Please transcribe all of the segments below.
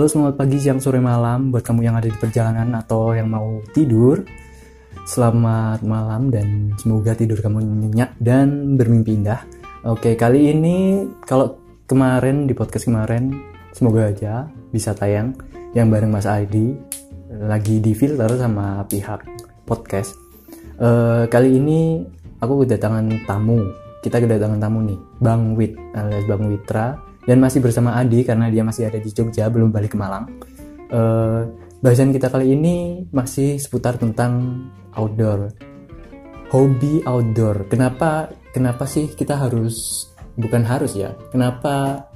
Halo selamat pagi, siang, sore, malam buat kamu yang ada di perjalanan atau yang mau tidur. Selamat malam dan semoga tidur kamu nyenyak dan bermimpi indah. Oke, kali ini kalau kemarin di podcast kemarin semoga aja bisa tayang yang bareng Mas Adi lagi di filter sama pihak podcast. Eh, kali ini aku kedatangan tamu. Kita kedatangan tamu nih, Bang Wit alias Bang Witra dan masih bersama Adi karena dia masih ada di Jogja belum balik ke Malang. Eh, bahasan kita kali ini masih seputar tentang outdoor, hobi outdoor. Kenapa kenapa sih kita harus bukan harus ya? Kenapa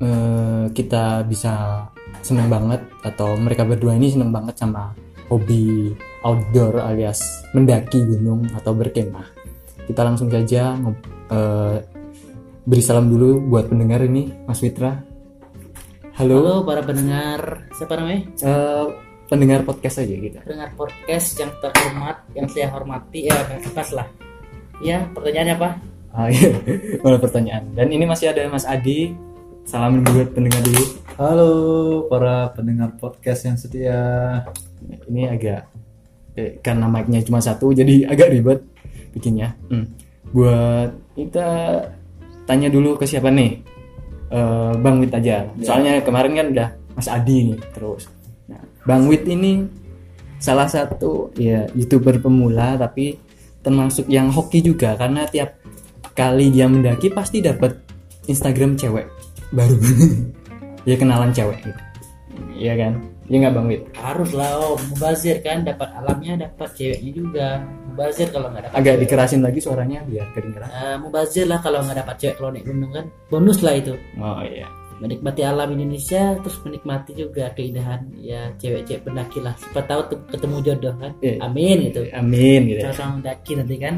eh, kita bisa seneng banget atau mereka berdua ini seneng banget sama hobi outdoor alias mendaki gunung atau berkemah. Kita langsung saja eh, beri salam dulu buat pendengar ini Mas Witra. Halo, Halo para pendengar, siapa namanya? eh, pendengar podcast aja kita. Pendengar podcast yang terhormat, yang saya hormati, ya bebas lah. Ya, pertanyaannya apa? Ah, iya. Mana pertanyaan. Dan ini masih ada Mas Adi. Salam buat pendengar dulu. Halo para pendengar podcast yang setia. Ini agak eh, karena mic-nya cuma satu jadi agak ribet bikinnya. Hmm. Buat kita tanya dulu ke siapa nih? Eh, Bang Wit aja. Soalnya kemarin kan udah Mas Adi nih terus. Nah, Bang Wit ini salah satu ya youtuber pemula tapi termasuk yang hoki juga karena tiap kali dia mendaki pasti dapat Instagram cewek baru. ya kenalan cewek gitu. Iya kan? Iya nggak Bang Wit? Harus lah, oh, mubazir kan, dapat alamnya, dapat ceweknya juga. Mubazir kalau nggak dapat. Agak dikerasin lagi suaranya biar kedengeran. Eh, mubazir lah kalau nggak dapat cewek kalau naik gunung kan. Bonus lah itu. Oh iya. Menikmati alam Indonesia, terus menikmati juga keindahan ya cewek-cewek pendaki lah. Siapa tahu ketemu jodoh kan. Iya. Amin gitu. Amin gitu. ya. Sama-sama mendaki nanti kan.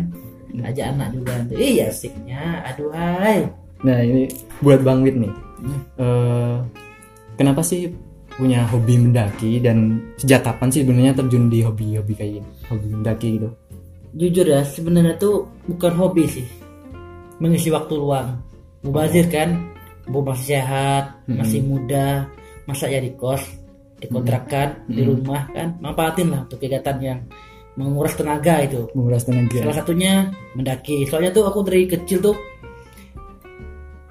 Ajak anak juga nanti. Iya asiknya. Aduhai. Nah ini buat Bang Wit nih. Eh, kenapa sih punya hobi mendaki dan sejak kapan sih sebenarnya terjun di hobi-hobi kayak gini? Hobi mendaki gitu. jujur ya sebenarnya tuh bukan hobi sih. Mengisi waktu luang. Mubazir kan? Bu masih sehat masih muda masa ya di kos dikontrakan di rumah kan? Manfaatin lah untuk kegiatan yang menguras tenaga itu. Menguras tenaga. salah satunya mendaki. Soalnya tuh aku dari kecil tuh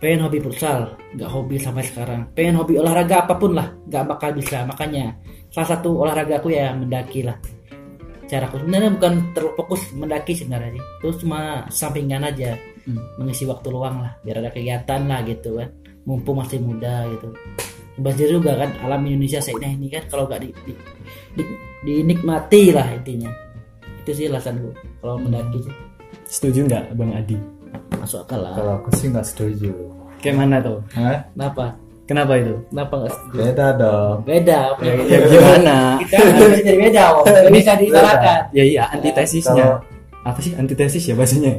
pengen hobi futsal nggak hobi sampai sekarang. Pengen hobi olahraga apa pun lah nggak bakal bisa. Makanya salah satu olahraga aku ya mendaki lah. Cara aku sebenarnya bukan terlalu fokus mendaki sebenarnya. Sih terus cuma sampingan aja Hmm. mengisi waktu luang lah biar ada kegiatan lah gitu kan. Mumpung masih muda gitu. Bazir juga kan alam Indonesia seindah ini kan kalau nggak di, di, di- dinikmati lah intinya. Itu sih alasanku kalau mendaki. Sih Setuju nggak Bang Adi? Masuk akal lah Kalau aku sih nggak setuju. Kayak mana tuh? Hah? kenapa Kenapa itu? kenapa nggak setuju Beda dong. beda Ya, ya gimana? kita harus jadi beda bisa disalahkan ya iya antitesisnya. Kalau- Apa sih antitesis ya bahasanya?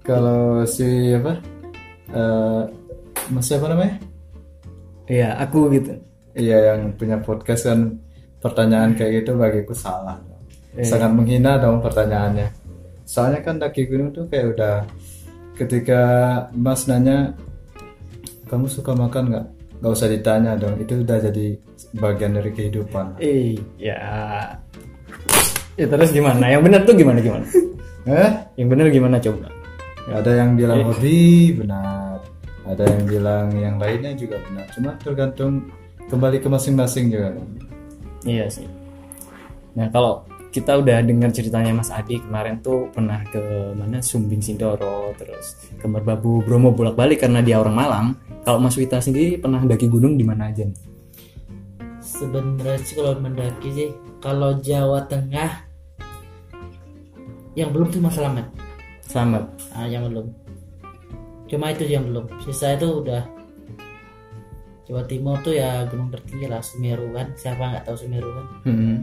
Kalau si apa? Eh Mas siapa namanya? Iya aku gitu. Iya yang punya podcast kan pertanyaan kayak gitu bagiku salah. Iya. Sangat menghina dong pertanyaannya. Soalnya kan daki gunung tuh kayak udah ketika Mas nanya kamu suka makan nggak? Gak usah ditanya dong. Itu udah jadi bagian dari kehidupan. Eh ya. Terus gimana? Yang benar tuh gimana gimana? Eh? Yang benar gimana coba? Ada yang bilang hobi benar, ada yang bilang yang lainnya juga benar. Cuma tergantung kembali ke masing-masing juga. Iya sih. Nah kalau kita udah dengar ceritanya Mas Adi kemarin tuh pernah ke mana Sumbing Sindoro terus ke Merbabu Bromo bolak-balik karena dia orang Malang. Kalau Mas Wita sendiri pernah daki gunung di mana aja? nih? sebenarnya sih kalau mendaki sih kalau Jawa Tengah yang belum tuh Mas Slamet Selamat. ah yang belum cuma itu yang belum sisa itu udah Jawa Timur tuh ya gunung tertinggi lah Semeru kan siapa nggak tahu Semeru kan Hmm.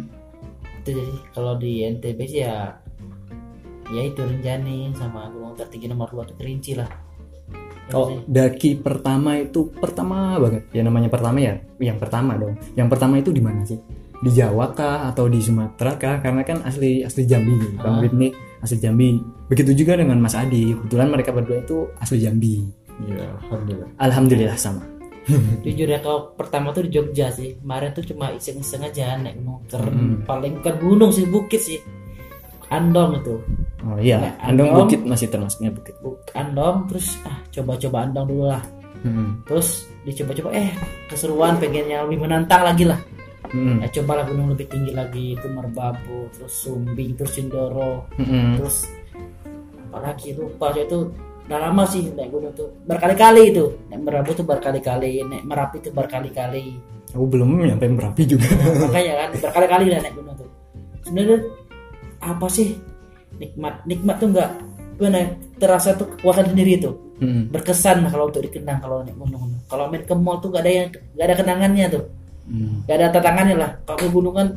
Itu jadi kalau di NTB sih ya ya itu Rinjani sama gunung tertinggi nomor dua tuh Kerinci lah Itu Kalau sih. daki pertama itu pertama banget. Ya namanya pertama ya, yang pertama dong. Yang pertama itu di mana sih? Di Jawa kah atau di Sumatera kah? Karena kan asli asli Jambi. Bang Wit nih asli Jambi. Begitu juga dengan Mas Adi. Kebetulan mereka berdua itu asli Jambi. Iya, alhamdulillah. Alhamdulillah sama. Jujur ya kalau pertama tuh di Jogja sih kemarin tuh cuma iseng-iseng aja naik gunung Keren, Hmm. paling bukan gunung sih bukit sih Andong itu Oh iya, Nah, Andong Andong. bukit masih termasuknya bukit. Buk- Andong terus ah coba-coba Andong dulu lah Hmm. terus dicoba-coba eh keseruan pengen yang lebih menantang lagi lah Hmm. ya cobalah gunung lebih tinggi lagi itu Merbabu terus Sumbing terus Sindoro Hmm. terus apalagi lupa itu udah lama sih naik gunung tuh. Berkali-kali itu. Naik Merbabu tuh berkali-kali naik Merapi tuh berkali-kali. Aku belum nyampe Merapi juga. makanya kan berkali-kali udah naik gunung tuh. Sebenarnya apa sih nikmat? Nikmat tuh nggak gimana terasa tuh kepuasan sendiri tuh. Hmm. berkesan lah kalau untuk dikenang kalau naik gunung. Kalau main ke mall tuh gak ada yang gak ada kenangannya tuh. Hmm. gak ada tantangannya lah. Kalau ke gunung kan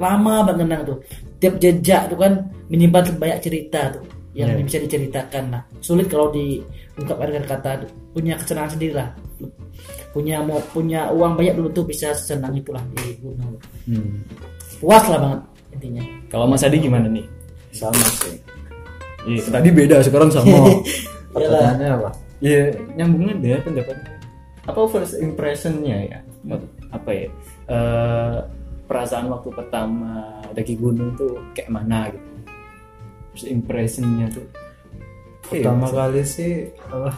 lama banget kenang tuh. Tiap jejak tuh kan menyimpan banyak cerita tuh yang Iya. bisa diceritakan lah sulit kalau diungkapkan dengan kata punya kesenangan sendiri lah punya mau punya uang banyak belum tuh bisa senang itulah di gunung Hmm. puas lah banget intinya Kalau Mas Adi gimana nih? sama sih Iya, tadi beda sekarang sama. pertanyaannya apa Iya, nyambungnya deh pendapatnya. Apa first impressionnya ya? Apa ya? Eh, perasaan waktu pertama daki gunung tuh kayak mana gitu? First impressionnya tuh. pertama Iya, kali sih apa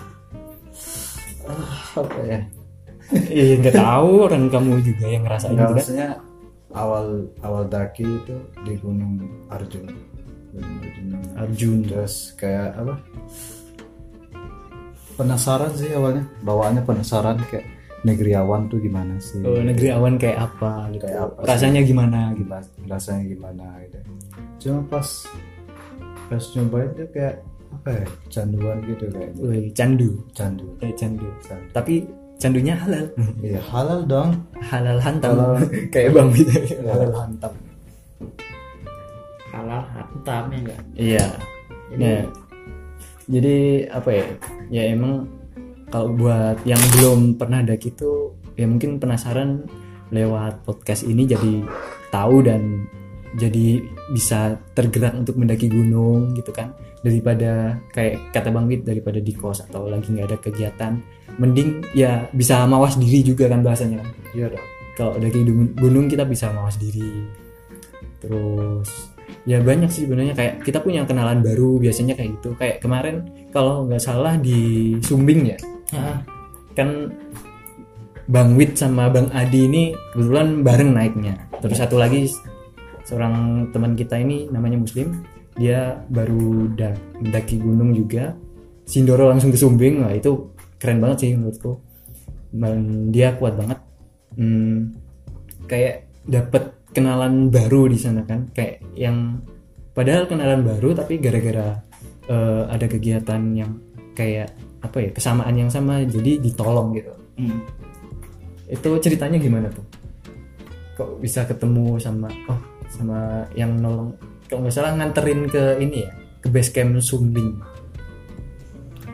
ah, apa ya Iya, nggak tahu orang kamu juga yang ngerasain gitu kan? maksudnya awal awal daki itu di Gunung Arjun Gunung Arjun Arjun. terus kayak apa penasaran sih awalnya bawaannya penasaran kayak negeri awan tuh gimana sih Oh, negeri awan kayak apa gitu? Kayak apa sih? Rasanya gimana gitu? Ras- rasanya gimana gitu cuma pas pas nyobain tuh kayak apa ya canduan gitu kayak. Wih, candu. candu. Eh, candu. candu. Tapi candunya halal. iya halal dong. Halal hantam. Halal. kayak bang gitu halal hantam. Halal hantam ya enggak iya. Jadi- Nah, jadi apa ya? Ya emang kalau buat yang belum pernah daki itu ya mungkin penasaran lewat podcast ini jadi tahu dan jadi bisa tergerak untuk mendaki gunung gitu kan. Daripada kayak kata Bang Wid daripada di kos atau lagi nggak ada kegiatan mending ya bisa mawas diri juga kan bahasanya kan. Iya dong kalau daki gunung, kita bisa mawas diri. Terus ya banyak sih sebenarnya kayak kita punya kenalan baru biasanya kayak gitu. Kayak kemarin kalau nggak salah di Sumbing ya. Kan Bang Wid sama Bang Adi ini kebetulan bareng naiknya. Terus satu lagi seorang teman kita ini namanya Muslim. Dia baru da- mendaki gunung juga. Sindoro langsung ke Sumbing lah itu keren banget sih menurutku. Dan dia kuat banget. Hmm, kayak dapat kenalan baru di sana kan. Kayak yang padahal kenalan baru tapi gara-gara eh, ada kegiatan yang kayak apa ya kesamaan yang sama jadi ditolong gitu. Hmm. itu ceritanya gimana tuh? Kok bisa ketemu sama oh sama yang nolong kalau nggak salah nganterin ke ini ya ke base camp Sumbing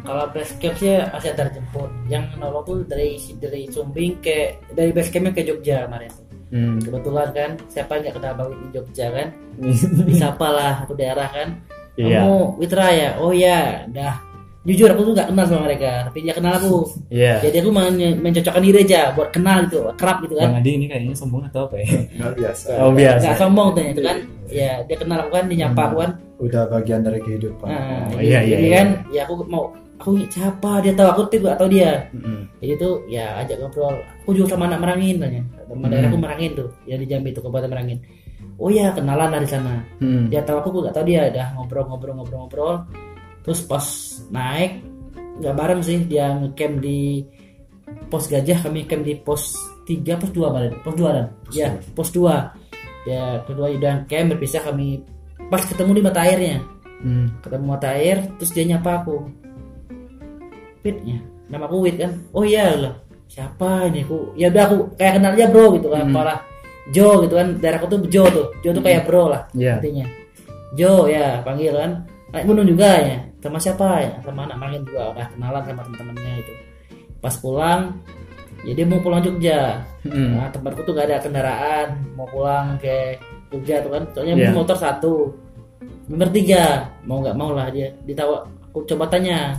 Kalau base camp sih masih antar jemput. Yang nolong tuh dari dari Sumbing ke dari base campnya ke Jogja kemarin. hmm. Kebetulan kan siapa yang nggak kenal Bang di Jogja kan? Disapa lah satu daerah kan. Iya. Kamu Witra ya? Oh ya, dah. Jujur aku tuh nggak kenal sama mereka, tapi dia kenal aku. Iya. Jadi aku men- mencocokkan diri aja buat kenal gitu, kerap gitu Bang kan. Adi ini kayaknya sombong atau apa ya nggak biasa oh biasa Nggak sombong tuh itu kan. Ya dia kenal aku kan, dia nyapa aku kan. udah bagian dari kehidupan Nah, Oh, iya, iya, jadi iya. kan, ya aku mau aku siapa dia tahu aku tuh nggak tahu dia. Mm-mm. jadi tuh ya ajak ngobrol aku juga sama anak Merangin tanya teman Hmm. daerahku Merangin tuh yang di Jambi tuh kabupaten Merangin oh ya kenalan lah di sana Mm. dia tahu aku gue gak tahu dia udah ngobrol ngobrol ngobrol ngobrol terus pas naik nggak bareng sih dia ngecamp di pos gajah kami camp di pos 3 pos 2 balik pos 2 dan ya pos 2 ya kedua udah camp berpisah kami pas ketemu di mata airnya. Mm. ketemu mata air terus dia nyapa aku. Wit ya nama aku Wit kan? Oh iya lah. Siapa ini aku? Ya udah aku kayak kenal aja bro gitu kan Hmm. malah Jo gitu kan. Daerahku tuh Jo tuh. Jo tuh kayak bro lah Iya. artinya. Jo ya panggil kan. Naik gunung juga ya sama siapa ya? Sama anak Margin juga. Udah kenalan sama teman-temannya itu. Pas pulang ya dia mau pulang Jogja. Mm. nah tempatku tuh gak ada kendaraan. Mau pulang ke Jogja tuh kan. Soalnya Iya. motor satu. Bertiga mau nggak mau lah dia. Ditawa aku coba tanya.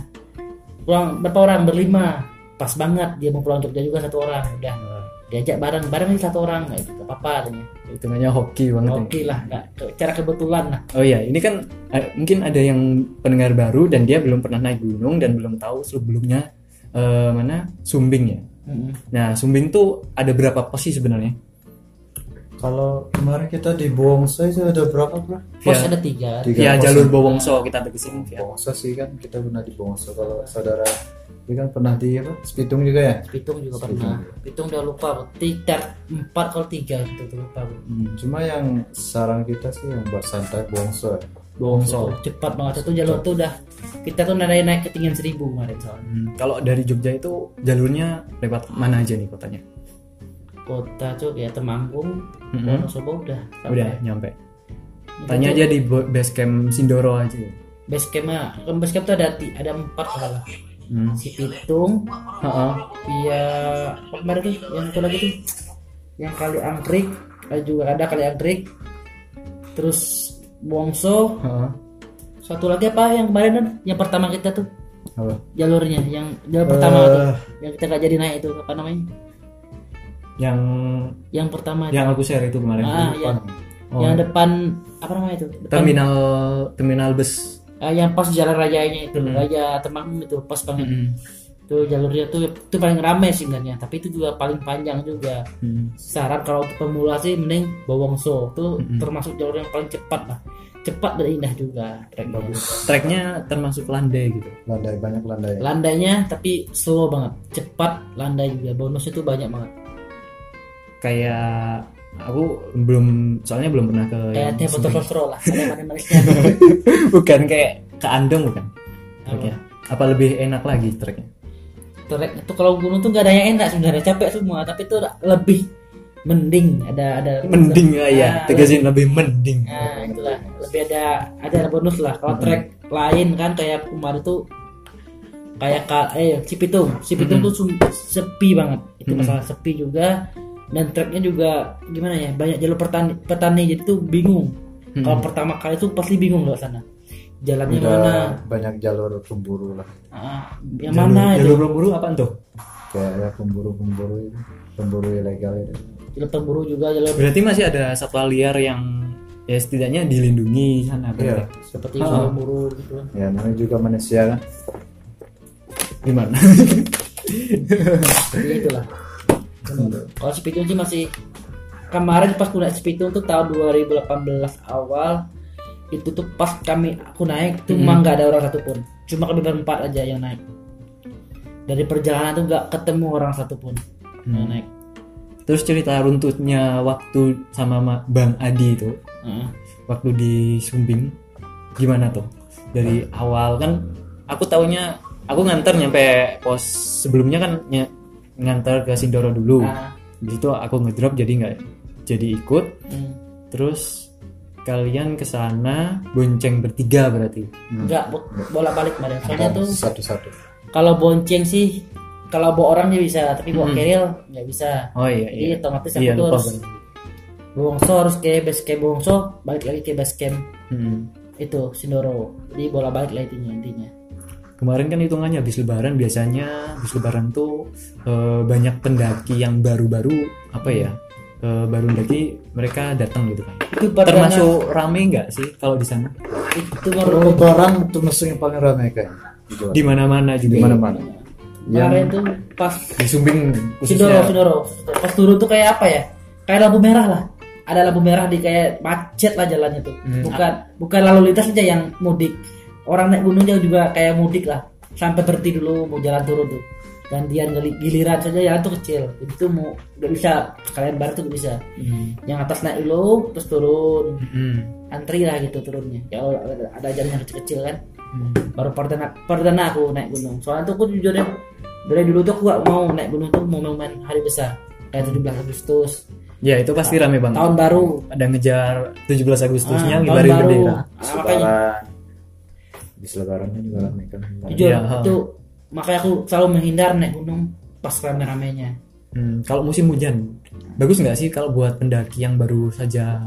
Pulang berapa orang? Berlima. Pas banget dia mau pulang Jogja juga satu orang. Udah diajak bareng bareng aja satu orang nggak itu apa katanya hitungannya hoki banget ya. oke lah nggak cara kebetulan lah Oh iya, ini kan eh, mungkin ada yang pendengar baru dan dia belum pernah naik gunung dan belum tahu sebelumnya eh, mana Sumbing ya. Mm-mm. Nah, Sumbing tuh ada berapa pos sih sebenarnya? Kalau kemarin kita di Bongso itu ada berapa bro? pos Ya. ada tiga Tiga pos jalur ya? Bowongso kita tegesin via. Bongso sih kan kita pernah di Bongso. Kalau saudara ini kan pernah di apa? Spitung juga ya? Pitung juga pernah Pitung udah lupa tiga empat kalau tiga gitu tuh lupa Bu. Hmm, Cuma yang saran kita sih yang buat santai Bongso. ya. Bowongso. cepat banget itu jalur tuh udah kita tuh naik naik ketinggian seribu kemarin soalnya Hmm, kalau dari Jogja itu jalurnya lewat mana aja nih kotanya? Kota tuh kayak Temanggung Mm-mm. Wonosobo udah Udah nyampe. Tanya aja di base camp Sindoro aja. base camp kan base camp tuh ada ti- ada empat kalau Hmm. si Pitung Heeh. via apa kemarin tuh yang satu lagi tuh yang kali angkrik ada juga ada kali angkrik terus Bongso Heeh. satu lagi apa yang kemarin kan yang pertama kita tuh Apa? jalurnya yang jalur pertama Eh. tuh yang kita gak jadi naik itu apa namanya Yang yang pertama yang aku share itu kemarin. ah yang Oh. yang depan apa namanya itu depan, terminal terminal bus. ah, yang pas jalan rajanya itu Hmm. raja Temanggung itu pas banget Mm-mm. itu jalurnya tuh itu paling rame sih sebenarnya tapi itu juga paling panjang juga Hmm. saran kalau untuk pemula sih mending Bowongso itu Mm-mm. termasuk jalur yang paling cepat lah cepat dan indah juga treknya Treknya termasuk landai gitu. Landai banyak landai. landainya tapi slow banget cepat landai juga bonusnya tuh banyak banget Kayak aku belum soalnya belum pernah ke kayak yang teh botol lah ada manis-manisnya bukan kayak ke Andong bukan? Treknya apa lebih enak lagi treknya? Trek itu kalau gunung tuh gak ada yang enak sebenarnya capek semua tapi itu lebih mending ada ada mending ya ya Ah, tegasin lebih. mending. Nah, itulah. Lebih ada ada bonus lah. Kalau trek lain kan kayak kemarin tuh kayak ka, eh Cipitung, Cipitung tuh sum- sepi banget. Itu Mm-mm. masalah sepi juga dan treknya juga gimana ya banyak jalur petani petani jadi tuh bingung. Mm-mm. Kalau pertama kali tuh pasti bingung loh sana. Jalannya Udah mana? banyak jalur pemburu lah. Ah, yang mana itu? jalur pemburu apa tuh Kayak ya pemburu-pemburu itu. Pemburu ilegal itu. Jalur pemburu juga jalur berarti masih ada satwa liar yang ya setidaknya dilindungi sana Iya. seperti Ah. pemburu gitu. Ya namanya juga manusia kan. gimana ya itulah kalau Spitung sih masih kemarin pas aku naik Spitung tuh tahun 2018 awal itu tuh pas kami aku naik tuh Hmm. emang nggak ada orang satupun cuma kami berempat aja yang naik dari perjalanan tuh nggak ketemu orang satupun yang Hmm. naik terus cerita runtutnya waktu sama Ma- Bang Adi itu Heeh. waktu di Sumbing gimana tuh dari awal kan aku taunya aku nganter nyampe pos sebelumnya kan ny- nganter ke Sindoro dulu. Ah, di situ aku ngedrop jadi nggak jadi ikut. Hmm. terus kalian ke sana bonceng bertiga berarti. Nggak bo- bolak balik kemarin soalnya tuh satu-satu. kalau bonceng sih kalau bawa orangnya bisa tapi bawa Hmm. keril nggak bisa. Oh iya jadi iya. otomatis aku iya tuh harus Bongso harus ke base camp Bongso balik lagi ke base camp. Hmm. itu Sindoro. Jadi bola balik lah intinya intinya kemarin kan hitungannya habis lebaran biasanya habis lebaran tuh eh, banyak pendaki yang baru-baru apa ya eh, baru mendaki mereka datang gitu kan. Itu termasuk rame nggak sih kalau di sana? Itu Kalau lebaran termasuk yang paling ramai kayaknya. Di mana-mana juga. Di mana-mana. kemarin tuh pas di Sumbing Sindoro khususnya Sindoro pas turun tuh kayak apa ya? Kayak lampu merah lah. Ada lampu merah di kayak macet lah jalannya tuh. Hmm. bukan bukan lalu lintas aja yang mudik orang naik gunung juga kayak mudik lah. Sampai berhenti dulu mau jalan turun tuh. Gantian gili- giliran saja jalan tuh kecil. Tuh mau udah bisa. Kalian baru tuh nggak bisa. Hmm. yang atas naik dulu terus turun. Hmm. antri lah gitu turunnya. Ya ada, ada jalan yang kecil-kecil kan. Hmm. baru perdana perdana aku naik gunung. Soalnya tuh aku jujur ya dari dulu tuh aku gak mau naik gunung tuh mau momen hari besar. Kayak 17 Agustus. Ya itu pasti rame banget. Tahun baru. Ada ngejar 17 Agustusnya Ah, tahun ngibarin baru. bendera. Ah, makanya Di lebaran kan juga ramai kan. jujur Iya, ha. itu makanya aku selalu menghindar naik gunung pas rame-ramenya. Hmm, kalau musim hujan bagus nggak sih kalau buat pendaki yang baru saja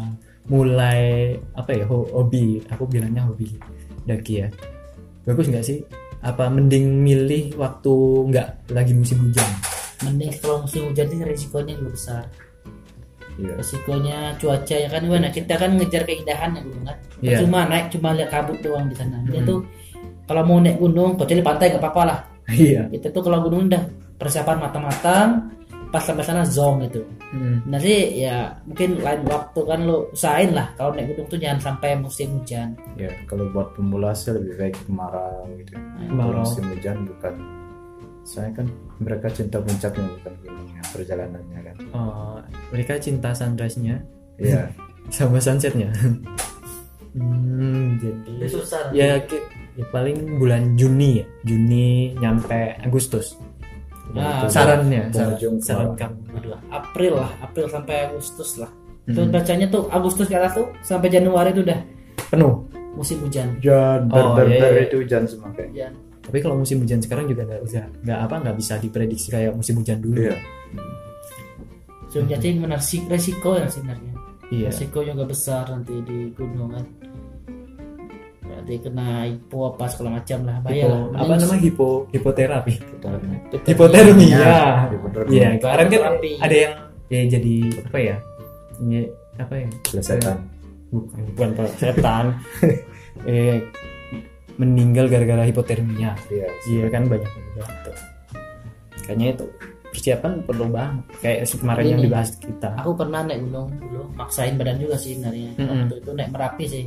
mulai apa ya ho- hobi? Aku bilangnya hobi daki ya. Bagus nggak sih? Apa mending milih waktu nggak lagi musim hujan? Mending kalau musim hujan ini risikonya juga besar Iya. resikonya cuaca ya kan? Gimana? Kita kan ngejar keindahan ya gunung kan? Iya. cuma naik cuma lihat kabut doang di sana. Dia tuh kalau mau naik gunung kecuali pantai gak apa-apa lah. Iya. Kita tuh kalau gunung udah persiapan matang-matang pas sampai sana zong gitu. Nanti ya mungkin lain waktu kan lo usahain lah. Kalau naik gunung tuh jangan sampai musim hujan. Ya, kalau buat pemula sih lebih baik kemarau gitu. Kemarau. Kalau musim hujan bukan. Saya kan mereka cinta puncaknya bukan gunungnya, perjalanannya kan. Oh, mereka cinta sunrise-nya? Iya. sama sunsetnya? Hmm, jadi Itu susah ya, ki- ya paling bulan Juni ya. Juni nyampe Agustus. Nah, sarannya saran, saran kamu April lah April sampai Agustus lah. Hmm. Tuh bacanya tuh Agustus ke atas tuh sampai Januari tuh udah. Penuh. Musim hujan. Hujan, Oh, ber, ber, iya, ber, iya. itu hujan semua kayak. Tapi kalau musim hujan sekarang juga nggak bisa nggak apa nggak bisa diprediksi kayak musim hujan dulu. Iya. musim hujan sih menasik resiko ya sebenarnya. Iya. Resiko juga besar nanti di gunung kan. Berarti kena hipo apa segala macam lah bahaya Hipo- lah. Apa namanya? Hipo hipoterapi. Hipotermia. hipotermia Iya, ya iya kemarin kan ada yang ya jadi apa ya? Ini apa ya? Pelesetan. bukan bukan setan eh meninggal gara-gara hipotermia. Iya. iya. kan banyak juga tuh kayaknya itu persiapan perlu banget. Kayak kemarin yang dibahas kita. aku pernah naik gunung dulu maksain badan juga sih sebenarnya. Mm-mm. waktu itu naik merapi sih.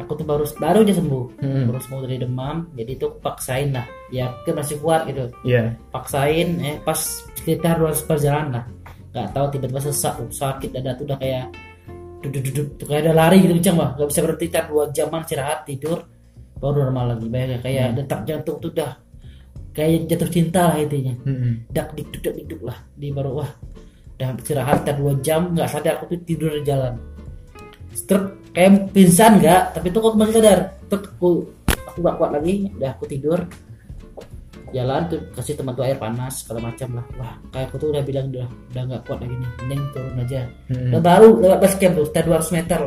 Aku tuh baru baru aja sembuh. Mm-mm. baru sembuh dari demam jadi tuh aku paksain lah ya ke masih kuat gitu. Iya. Paksain eh pas sekitar 200 perjalanan lah. Nggak tahu tiba-tiba sesak tuh sakit dada tuh udah kayak duduk duduk tuh kayak ada lari gitu kencang bah nggak bisa berhenti tar dua jaman istirahat tidur baru normal lagi bayangin kayak detak jantung tuh udah kayak jatuh cinta lah intinya. Mm-mm. dak dikduk dak dikduk lah. Di baru wah udah istirahat tar dua jam nggak sadar aku tuh tidur di jalan. Struk kayak pingsan nggak tapi tuh aku masih sadar. Tuh aku aku gak kuat lagi udah aku tidur. Jalan tuh kasih teman tuh air panas segala macam lah. Wah kayak aku tuh udah bilang udah udah nggak kuat lagi nih mending turun aja. Mm-mm. dan baru lewat base camp tuh sekitar 200 meter.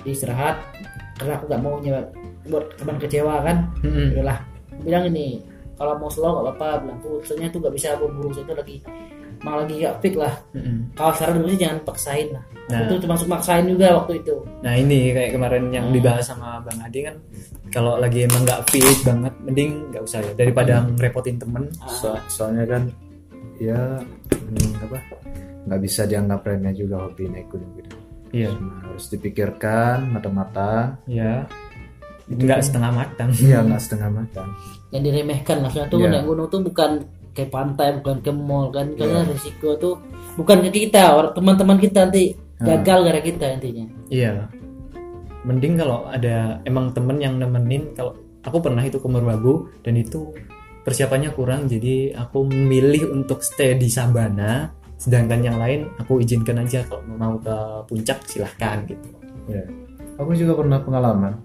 Istirahat karena aku gak mau nyewa buat teman kecewa kan? Udahlah Aku bilang ini kalau mau slow gak apa-apa bilang tuh soalnya tuh gak bisa buru-buru. Saya tuh lagi malah lagi gak fit lah. Mm-mm. kalau saran dulu sih jangan paksain lah. Nah. tuh termasuk maksain juga waktu itu. Nah ini kayak kemarin yang Hmm. dibahas sama Bang Adi kan kalau lagi emang nggak fit banget mending nggak usah ya daripada ngerepotin temen. So- soalnya kan ya hmm, apa nggak bisa dianggap remeh juga hobi naik gunung gitu. iya. Harus dipikirkan matang-matang. Iya nggak setengah matang Iya nggak setengah matang. yang diremehkan lah soalnya tuh Iya. naik gunung tuh bukan kayak pantai bukan ke mall kan karena risiko tuh bukan ke kita orang teman-teman kita nanti gagal gara kita intinya iya mending kalau ada emang temen yang nemenin kalau aku pernah itu ke Merbabu dan itu persiapannya kurang jadi aku memilih untuk stay di Sabana sedangkan yang lain aku izinkan aja kalau mau ke puncak silahkan gitu Ya. Aku juga pernah pengalaman.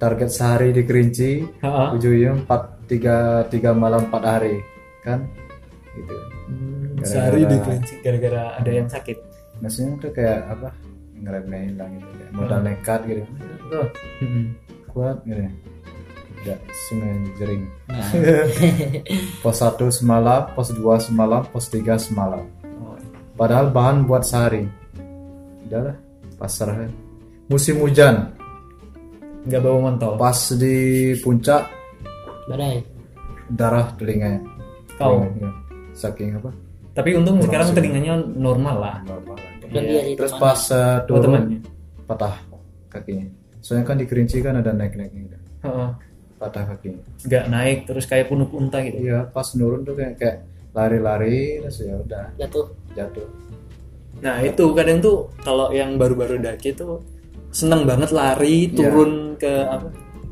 Target sehari di Kerinci, ujung-ujung empat tiga tiga malam empat hari, kan? Gitu. Hmm, Gara-gara- sehari di Kelinci gara-gara ada yang sakit Maksudnya tuh kayak apa? Ngeremehin lah gitu, kayak modal nekat gitu. Oh, Mm-mm. kuat gitu. ya. Udah sungai jering. nah Pos satu semalam, pos dua semalam, pos tiga semalam. Oh, Padahal bahan buat sehari. Udahlah, kan. Musim hujan, nggak bawa montol pas di puncak badai darah telinganya. Kau. Telinganya. Saking apa? tapi untung Kurang sekarang sih. telinganya normal lah Normal. dan dia sih Terus pas uh, oh, turun temannya patah kakinya. Soalnya kan di Kerinci kan ada naik-naiknya gitu. Heeh. Patah kakinya. nggak naik terus kayak punuk unta gitu Iya, pas nurun tuh kayak kayak lari-lari terus ya udah jatuh jatuh. nah itu kadang tuh kalau yang baru-baru daki tuh seneng banget lari turun ke apa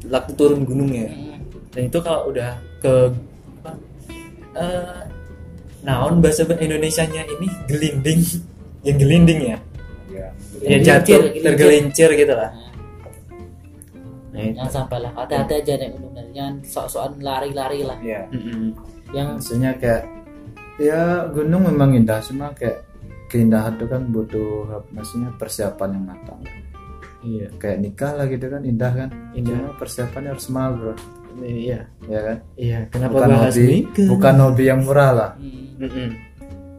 laku turun gunung ya dan itu kalau udah ke apa eh, naon bahasa Indonesianya ini gelinding yang gelinding ya Iya. ya jatuh gelincir. tergelincir gitu lah nah itu jangan sampai lah hati-hati aja gunung dan jangan sok-sokan lari-lari lah Iya. Mm-mm. yang Maksudnya kayak ya gunung memang indah cuma kayak keindahan itu kan butuh maksudnya persiapan yang matang. Iya Kayak nikah lah gitu kan indah kan. Indah. Cuma persiapannya harus mahal bro. Iya. ya kan Iya. Kenapa bukan bahas hobi nikah? bukan hobi yang murah lah Mm-mm.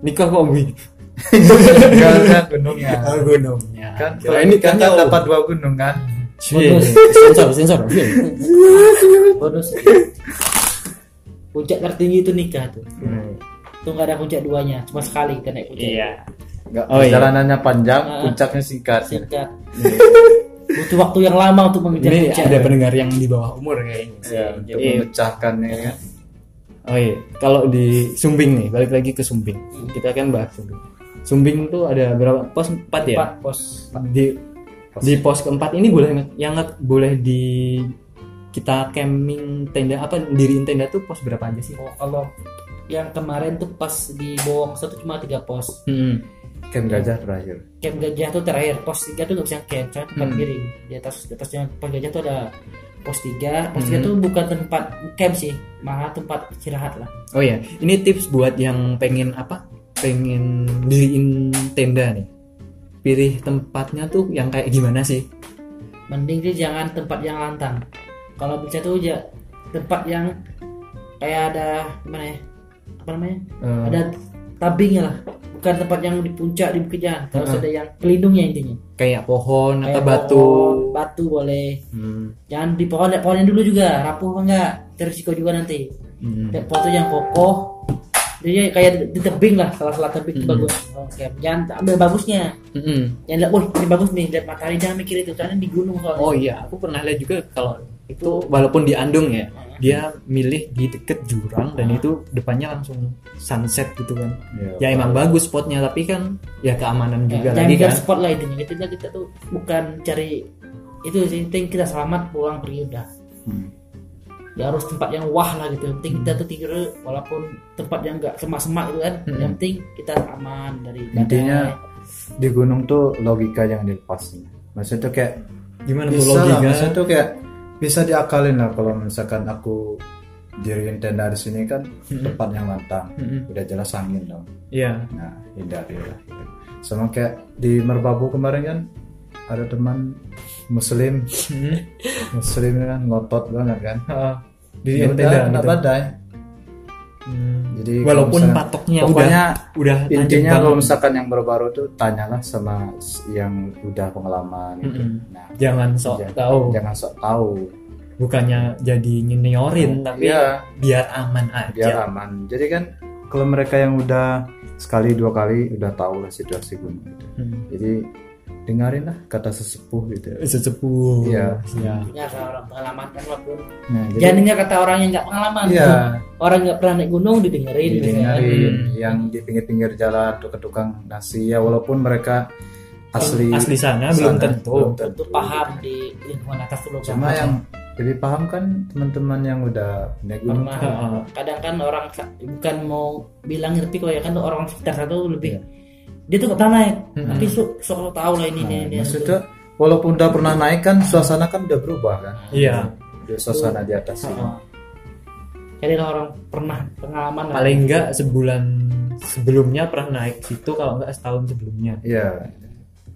Nikah kok hobi? Enggak gunungnya Oh, gunungnya. kan kalau ini nikah kan kan dapat dua gunung kan Iya, sensor, sensor. Iya. bonus puncak tertinggi itu nikah tuh Hmm. tuh nggak ada puncak duanya cuma sekali kita naik puncak Iya. Enggak, Oh, iya. perjalanannya panjang Ah. puncaknya singkat singkat butuh waktu yang lama untuk mengejar Ini puncak ada pendengar yang di bawah umur kayaknya. ya untuk Iya. memecahkan ya Oh iya, kalau di Sumbing nih, balik lagi ke Sumbing. Kita kan bahas Sumbing. Sumbing tuh ada berapa pos? Empat ya. Empat pos Di di pos keempat ini boleh yang boleh di kita camping tenda apa diriin tenda tuh pos berapa aja sih? Oh, kalau yang kemarin tuh pas di Bowong satu cuma tiga pos Hmm. Camp gajah terakhir. Camp gajah tuh terakhir. Pos tiga tuh nggak bisa camp soalnya tempat Hmm. miring. Di atas di atasnya pos gajah tuh ada pos tiga. Pos tiga Hmm. tuh bukan tempat camp sih. Malah tempat istirahat lah. Oh iya, ini tips buat yang pengen apa? Pengen diriin tenda nih. Pilih tempatnya tuh yang kayak gimana sih? mending sih jangan tempat yang lantang. Kalau bisa tuh ya tempat yang kayak ada gimana ya? Apa namanya? Eh, ada tabingnya lah. Bukan tempat yang di puncak di bukit harus Uh-uh. ada yang pelindungnya intinya. Kayak pohon atau Kayak batu. pohon, batu boleh. Hmm. jangan di pohon lihat pohonnya dulu juga. Rapuh apa enggak? Terisiko juga nanti. Hmm. lihat pohon yang kokoh. Jadi kayak di, tebing lah salah-salah tebing Hmm. bagus. Oke jangan ambil bagusnya. Mm-mm. jangan lihat wah ini bagus nih lihat matahari. Jangan mikir itu karena di gunung soalnya. Oh iya, aku pernah lihat juga kalau itu walaupun di Andung ya, dia milih di deket jurang dan itu depannya langsung sunset gitu kan. Ya emang bagus spotnya tapi kan ya keamanan Ya, juga jangan lagi kan. spot lah intinya kita kita tuh bukan cari itu sih penting kita selamat pulang pergi udah Hmm. ya harus tempat yang wah lah gitu yang penting kita tuh tidur walaupun tempat yang enggak semak-semak itu kan Hmm. yang penting kita aman dari intinya di gunung tuh logika yang dilepas maksudnya tuh kayak Gimana tuh logika? maksudnya tuh kayak bisa diakalin lah kalau misalkan aku diriin tenda di sini kan tempat yang lantang Mm-mm. udah jelas angin dong Iya. nah hindari lah gitu. sama kayak di Merbabu kemarin kan ada teman muslim muslim kan ngotot banget kan Heeh. Di Ya tenda gitu. badai Hmm. jadi Walaupun misalkan- patoknya pokoknya udah udah intinya kalau misalkan yang baru-baru tuh tanyalah sama yang udah pengalaman gitu. Nah jangan sok jangan- tahu, jangan sok tahu bukannya jadi nyeniorin tapi Iya. biar aman aja. biar aman jadi kan kalau mereka yang udah sekali dua kali udah tahu lah situasi gunung gitu. Hmm. jadi dengarin lah kata sesepuh gitu Sesepuh. Iya. Ya. ya kalau orang pengalaman kan walaupun nah jadi kata orang yang nggak pengalaman iya orang nggak pernah naik gunung didengerin didengarin Hmm. yang di pinggir-pinggir jalan tukang-tukang nasi ya walaupun mereka asli Asli sana belum sana, tentu. belum tentu paham di lingkungan atas dulu cuma kan. yang lebih paham kan teman-teman yang udah naik gunung pernah Heeh. kadang kan orang bukan mau bilang tapi kok ya kan tuh orang sekitar satu lebih Iya. Dia tuh nggak pernah naik Hmm. tapi so, soal tahu lah ini Nah, nih dia maksudnya walaupun udah pernah naik kan suasana kan udah berubah kan Iya. Di suasana di atas ini. Heeh. carilah orang pernah pengalaman. Paling enggak sebulan sebelumnya pernah naik situ kalau enggak setahun sebelumnya. iya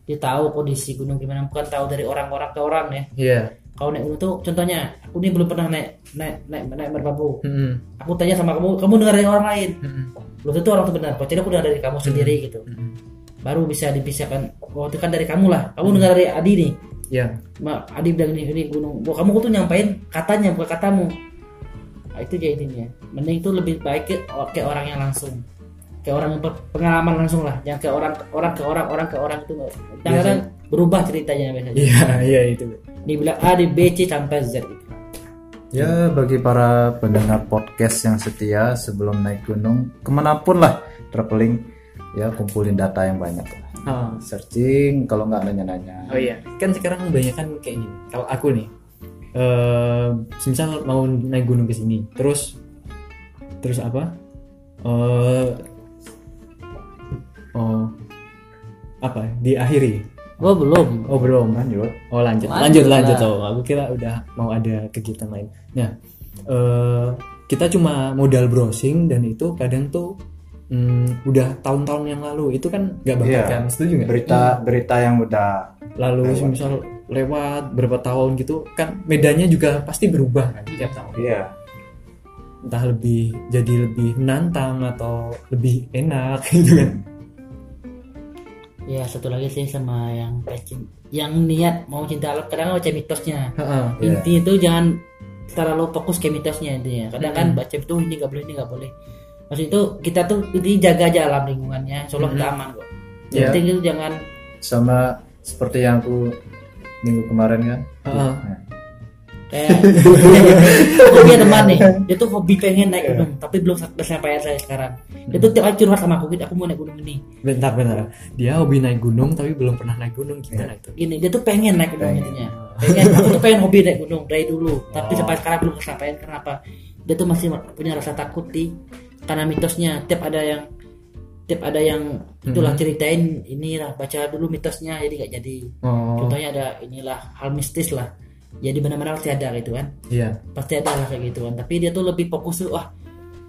dia tahu kondisi gunung gimana bukan tahu dari orang-orang ke orang ya Iya. kalau naik gunung tuh contohnya aku ini belum pernah naik naik naik naik merbabu Hmm. aku tanya sama kamu kamu dengar dari orang lain Hmm. Belum tentu orang itu benar. Pasti aku dengar dari kamu sendiri gitu. Hmm. baru bisa dipisahkan. Oh itu kan dari kamu lah. Kamu dengar dari Adi nih. Iya. Ma, Adi bilang ini, ini gunung. Wah, kamu tuh nyampein katanya bukan katamu. Nah, itu jadi intinya. Mending itu lebih baik ke, ke orang yang langsung. Ke orang yang pengalaman langsung lah. Jangan ke orang orang ke orang orang ke orang itu kadang-kadang berubah ceritanya biasanya. Iya, iya itu. dibilang A di B C sampai Z gitu. Ya bagi para pendengar podcast yang setia sebelum naik gunung ke mana pun lah traveling ya kumpulin data yang banyak lah Oh. searching kalau nggak nanya-nanya Oh iya, kan sekarang banyak kan kayak gini. Kalau aku nih, eh misal mau naik gunung ke sini, terus terus apa? Eh oh apa? ya? Diakhiri? Oh belum Oh belum. lanjut Oh lanjut, Lanjut lanjut, lanjut. Oh, aku kira udah mau ada kegiatan lain. Nah, eh kita cuma modal browsing dan itu kadang tuh hmm, udah tahun-tahun yang lalu itu kan nggak bakal Iya. kan? Setuju nggak? berita berita yang udah Lalu Lewat. misal lewat berapa tahun gitu kan medannya juga pasti berubah kan tiap tahun Iya. entah lebih jadi lebih menantang atau lebih enak gitu kan ya satu lagi sih sama yang passion yang niat mau cinta alam kadang baca mitosnya Heeh. Iya. inti itu jangan terlalu fokus ke mitosnya intinya kadang kan Mm-mm. baca itu ini nggak boleh ini nggak boleh maksud itu kita tuh ini jaga aja alam lingkungannya kita Mm-mm. aman kok Iya. yang penting itu jangan Sama seperti yang aku minggu kemarin kan. Heeh. Nah, kayak aku punya teman nih dia tuh hobi pengen naik gunung tapi belum kesampaian saya sekarang. Dia tuh tiap hari curhat sama aku gitu aku mau naik gunung ini. Bentar bentar. Dia hobi naik gunung tapi belum pernah naik gunung. Gimana itu? Gini dia tuh pengen naik gunung Pengen. intinya pengen aku tuh pengen hobi naik gunung dari dulu tapi sampai sekarang belum kesampaian. Kenapa? Dia tuh masih punya rasa takut di karena mitosnya. Tiap ada yang tiap ada yang itulah ceritain inilah baca dulu mitosnya jadi nggak jadi. Oh. Contohnya ada inilah hal mistis lah jadi benar-benar pasti ada gitu kan? Iya. Pasti ada lah kayak gitu kan. Tapi dia tuh lebih fokus tuh wah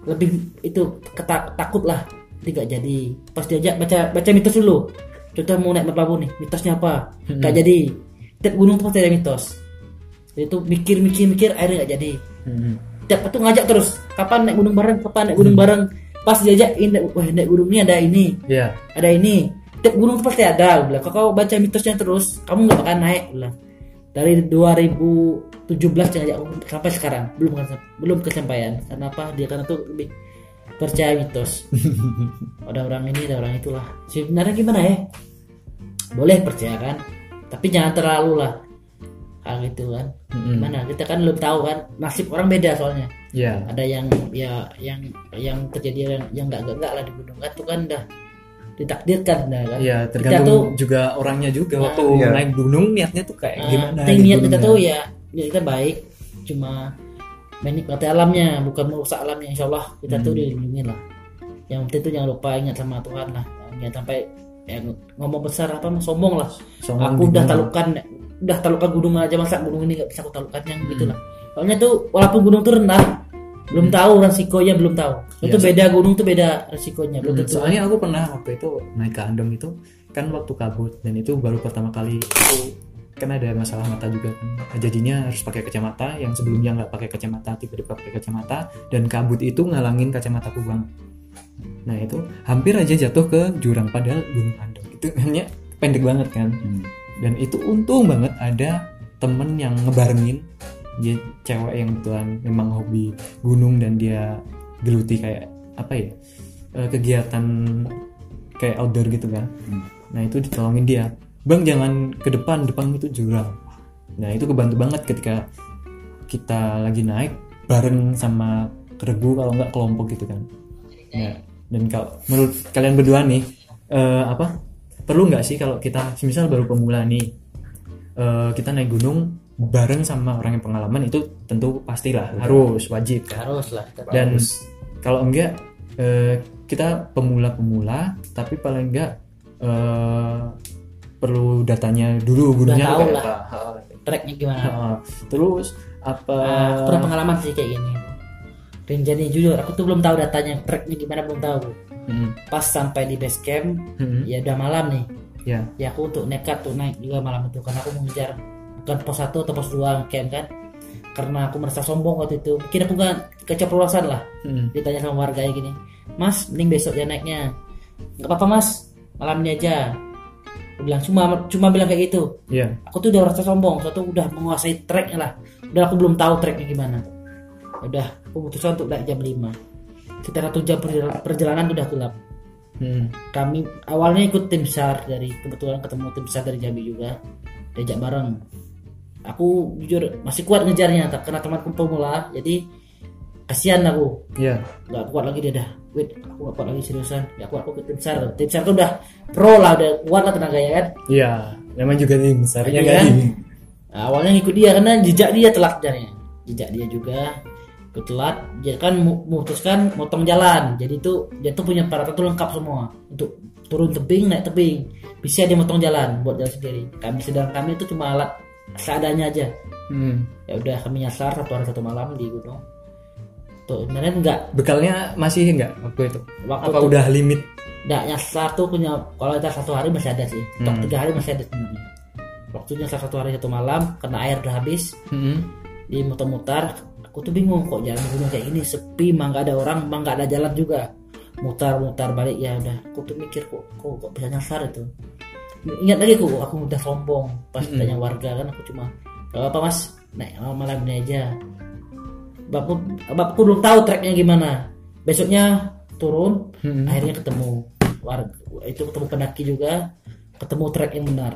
lebih itu ketak takut lah. Nggak jadi. Pas diajak baca baca mitos dulu. Contoh mau naik merbabu nih mitosnya apa? Nggak jadi. Tiap gunung tuh pasti ada mitos. Jadi tuh mikir mikir mikir akhirnya nggak jadi. Hmm. tiap itu ngajak terus kapan naik gunung bareng kapan naik gunung bareng. Pas diajak ini wah naik gunung ini ada ini. Iya. Ada ini. Tiap gunung tuh pasti ada. Bilang kalau kau baca mitosnya terus. Kamu nggak bakal naik. Bilang dari 2017 yang sampai sekarang belum belum kesampaian. Karena apa? Dia karena tuh lebih percaya mitos. Ada orang ini ada orang itulah. Sebenarnya gimana ya? Boleh percaya kan? Tapi jangan terlalu lah. Hal itu kan. Mm-mm. gimana? Kita kan belum tahu kan? Nasib orang beda soalnya. Iya. Ada yang ya yang yang terjadi yang yang enggak enggak lah di gunung kan itu kan udah ditakdirkan dah kan? Iya, kita tuh tergantung juga orangnya juga. Waktu Iya. naik gunung niatnya tuh kayak uh, gimana di niat kita tuh ya ya kita baik cuma menikmati alamnya bukan merusak alamnya. Insya Allah kita tuh Hmm. dilindungi lah. Yang penting tuh jangan lupa ingat sama Tuhan lah. Jangan sampai yang ngomong besar apa sombong lah. Sombong aku udah talukan udah talukan gunung aja masa gunung ini nggak bisa aku talukan yang Hmm. gitu lah. Soalnya tuh walaupun gunung tuh rendah belum tahu resikonya belum tahu. Itu Iya, beda gunung tuh beda resikonya belum Hmm, tentu. soalnya aku pernah waktu itu naik ke Andong itu kan waktu kabut dan itu baru pertama kali aku kan ada masalah mata juga kan. Jadinya harus pakai kacamata yang sebelumnya nggak pakai kacamata tiba-tiba pakai kacamata dan kabut itu ngalangin kacamataku bang. Nah itu hampir aja jatuh ke jurang padahal gunung Andong itu hanya pendek banget kan. Hmm. dan itu untung banget ada temen yang ngebarengin dia cewek yang kebetulan memang hobi gunung dan dia geluti kayak apa ya eh, kegiatan kayak outdoor gitu kan. Hmm. nah itu ditolongin dia. Bang jangan ke depan depan itu jurang. Nah itu kebantu banget ketika kita lagi naik bareng sama keregu kalau nggak kelompok gitu kan. Nah, dan kalau menurut kalian berdua nih eh, apa perlu nggak sih kalau kita misal baru pemula nih eh, kita naik gunung bareng sama orang yang pengalaman itu tentu pastilah harus wajib kan. Harus lah dan kalau enggak eh, kita pemula-pemula tapi paling enggak eh, perlu datanya dulu gunungnya tahu lah. apa. tracknya gimana. Ha, terus apa Nah, pernah pengalaman sih kayak gini. Rinjani jujur aku tuh belum tahu datanya tracknya gimana belum tahu. Hmm, pas sampai di base camp hmm, ya udah malam nih. Ya. Ya aku untuk nekat tuh naik juga malam itu karena aku mengejar bukan pos 1 atau pos 2 camp kan? Karena aku merasa sombong waktu itu. Mungkin aku kan keceplosan lah hmm, ditanya sama warga gini mas mending besok ya naiknya. Nggak apa-apa mas. Malam ini aja. Aku bilang cuma cuma bilang kayak gitu. Ya aku tuh udah merasa sombong satu udah menguasai tracknya lah. Udah aku belum tahu tracknya gimana. Udah aku putuskan untuk naik jam 5 sekitar satu jam perjalanan, perjalanan udah gelap hmm, kami awalnya ikut tim besar dari kebetulan ketemu tim besar dari Jambi juga. Diajak bareng aku jujur masih kuat ngejarnya tak karena temanku pemula jadi kasihan aku. Ya nggak kuat lagi dia dah. Wait aku nggak kuat lagi seriusan. Ya aku aku ke tim besar tim besar tuh udah pro lah udah kuat lah tenaganya kan? Ya namanya juga tim besarnya Iya kan? kan? Nah, awalnya ngikut dia karena jejak dia telat jalannya jejak dia juga ikut telat. Dia kan mu- memutuskan motong jalan. Jadi tuh dia tuh punya peralatan tuh lengkap semua. Untuk turun tebing naik tebing. Bisa dia motong jalan buat jalan sendiri. Kami sedang kami itu cuma alat seadanya aja. Hmm. ya udah kami nyasar satu hari satu malam di gunung. Tuh sebenarnya enggak bekalnya masih enggak waktu itu? Waktu apa tuh udah limit? Enggak nyasar tuh punya kalau kita satu hari masih ada sih. Hmm. tiga hari masih ada sebenarnya. Waktunya salah satu hari satu malam karena air udah habis. Mm-mm. di muter-muter aku tuh bingung kok jalan gunung kayak gini? Sepi mah nggak ada orang mah nggak ada jalan juga. Mutar-mutar balik ya udah. Aku tuh mikir kok kok, kok bisa nyasar itu ingat lagi kok aku udah sombong. Pas Mm-mm. tanya warga kan aku cuma gak apa mas. Naik malam ini aja. Bapakku bapakku belum tahu treknya gimana. Besoknya turun Mm-mm. akhirnya ketemu warga itu ketemu pendaki juga ketemu trek yang benar.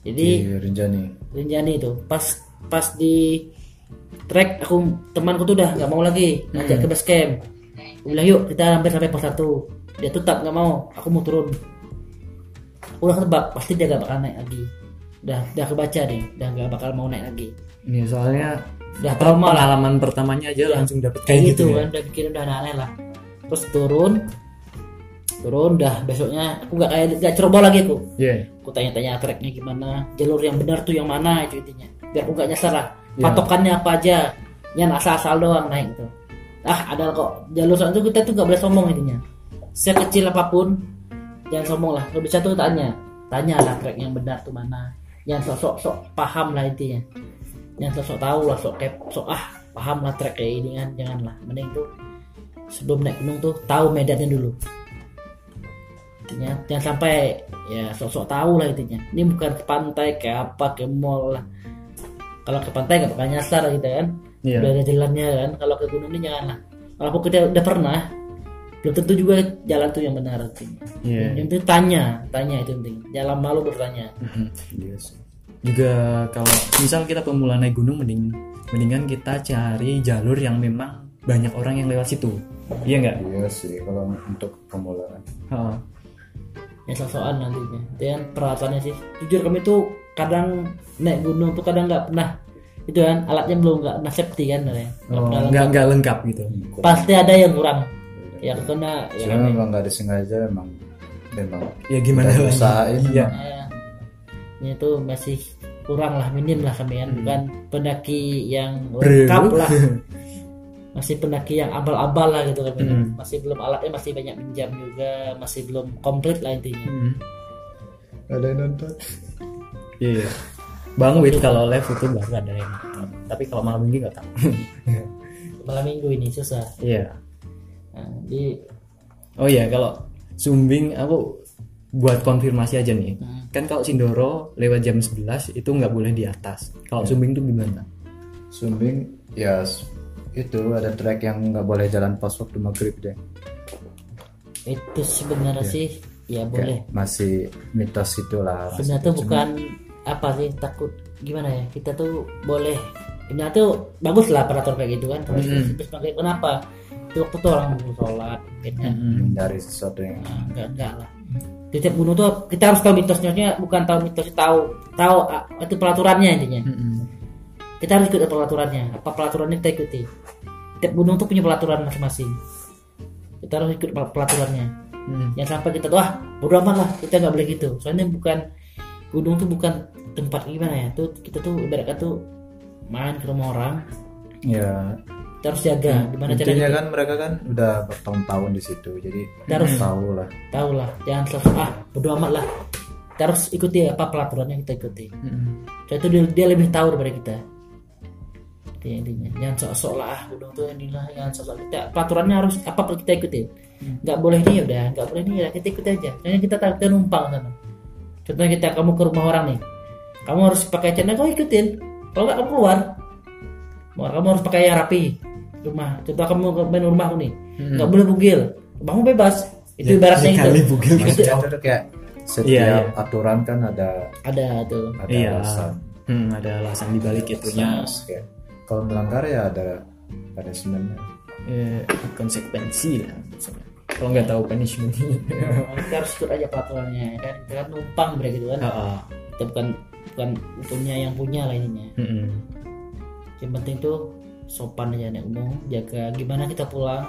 Jadi di Rinjani. Rinjani itu. Pas pas di trek aku temanku tuh udah nggak mau lagi. Ngajak ke base camp. Aku bilang yuk kita hampir sampai pos satu. Dia tetap nggak mau. Aku mau turun udah tebak pasti dia gak bakal naik lagi. Udah udah kebaca deh udah gak bakal mau naik lagi. Ini soalnya udah trauma lah. pengalaman pertamanya aja langsung dapet kayak gitu gitu, kan udah bikin udah aneh lah. Terus turun turun udah besoknya aku nggak kayak nggak ceroboh lagi aku. Ya. aku tanya-tanya treknya gimana jalur yang benar tuh yang mana itu intinya. Biar aku nggak nyasar lah. Ya. patokannya apa aja. Yang asal-asal doang naik itu ah ada kok. Jalur sana tuh kita tuh nggak boleh sombong intinya. Sekecil apa pun jangan sombong lah. Kalau bisa tuh tanya. Tanya lah trek yang benar tuh mana. Yang sok-sok sok paham lah intinya. Yang sok-sok tahu lah sok kep sok ah paham lah trek kayak ini kan. Janganlah. Mending tuh sebelum naik gunung tuh tahu medannya dulu. Intinya jangan sampai ya sok-sok tahu lah intinya. Ini bukan ke pantai kayak apa ke mall lah. Kalau ke pantai nggak bakal nyasar gitu kan. Iya. udah ada jalannya kan. Kalau ke gunung ini jangan lah walaupun kita udah pernah belum tentu juga jalan tuh yang benar intinya Iya. yang penting tanya tanya itu penting jangan malu bertanya Mm-mm. iya sih Juga kalau misal kita pemula naik gunung mending mendingan kita cari jalur yang memang banyak orang yang lewat situ. Iya nggak? iya sih kalau untuk pemulaan Ha. yang sok-sokan nantinya dan peralatannya sih jujur kami tuh kadang naik gunung tuh kadang nggak pernah itu kan alatnya belum nggak pernah safety kan ya nggak Oh, nggak lengkap. nggak lengkap gitu. pasti ada yang kurang ya karena ya Cuma memang nggak disengaja memang memang Ya gimana lagi? usahain Iya. eh, ini tuh masih kurang lah minim lah sampean bukan pendaki yang Bro. lengkap lah masih pendaki yang abal-abal lah gitu kan Hmm. masih belum alatnya masih banyak pinjam juga masih belum komplit lah intinya Mm. ada yang nonton Iya. Bang Wit kalau live itu baru ada yang nonton. Tapi kalau malam minggu nggak tahu. malam minggu ini susah Iya. Nah, di Oh iya kalau Sumbing aku buat konfirmasi aja nih. Hmm. Kan kalau Sindoro lewat jam 11 itu nggak boleh di atas. Kalau Sumbing tuh gimana? Sumbing ya itu ada trek yang nggak boleh jalan pas waktu maghrib deh itu sebenarnya sih ya boleh Kayak masih mitos itulah sebenarnya tuh bukan apa sih takut gimana ya kita tuh boleh sebenarnya tuh bagus lah peraturan kayak gitu kan terus terus pakai kenapa waktu tuh orang mau sholat mungkin kan menghindari sesuatu yang Nah, enggak enggak lah. Di tiap gunung tuh kita harus tahu mitosnya bukan tahu mitosnya tahu tahu ah, itu peraturannya intinya. Mm-mm. kita harus ikut peraturannya. Apa peraturannya kita ikuti. Tiap gunung tuh punya peraturan masing-masing. Kita harus ikut peraturannya. Mm. yang sampai kita tuh ah bodo amat lah kita nggak boleh gitu. Soalnya bukan gunung tuh bukan tempat gimana ya? Tuh kita tuh ibaratkan tuh main ke rumah orang. Ya kita harus jaga gimana intinya caranya? kan mereka kan udah bertahun-tahun di situ jadi harus tahu lah. Tahu lah jangan selalu ah bodo amat lah. Kita harus ikuti apa peraturannya kita ikuti. Soalnya itu dia, dia lebih tahu daripada kita. Itu intinya. Jangan sok-sok lah ah, gunung tuh inilah jangan sok-sok. Kita peraturannya harus apa pun kita ikutin? Nggak boleh ini ya udah. Nggak boleh ini ya kita ikuti aja. Soalnya kita tahu kita numpang sana. Contohnya kita kamu ke rumah orang nih. Kamu harus pakai celana kau ikutin. Kalau nggak kamu keluar. Kamu harus pakai yang rapi rumah contoh kamu ke main rumahku nih nggak boleh bugil rumahmu bebas itu ibaratnya Hmm. sekali itu bugil. Itu itu kayak setiap Iya, iya. aturan kan ada ada tuh ada Iya. alasan Hmm, ada alasan dibalik itunya. Terus kayak kalau melanggar ya ada punishmentnya Eh, konsekuensi lah. Kalau nggak tahu punishment. kita harus ikut aja peraturannya ya kan kita kan numpang mereka gitu kan Ha-ha. kita bukan bukan punya yang punya lah ininya Mm-mm. yang penting tuh sopan aja naik gunung jaga gimana kita pulang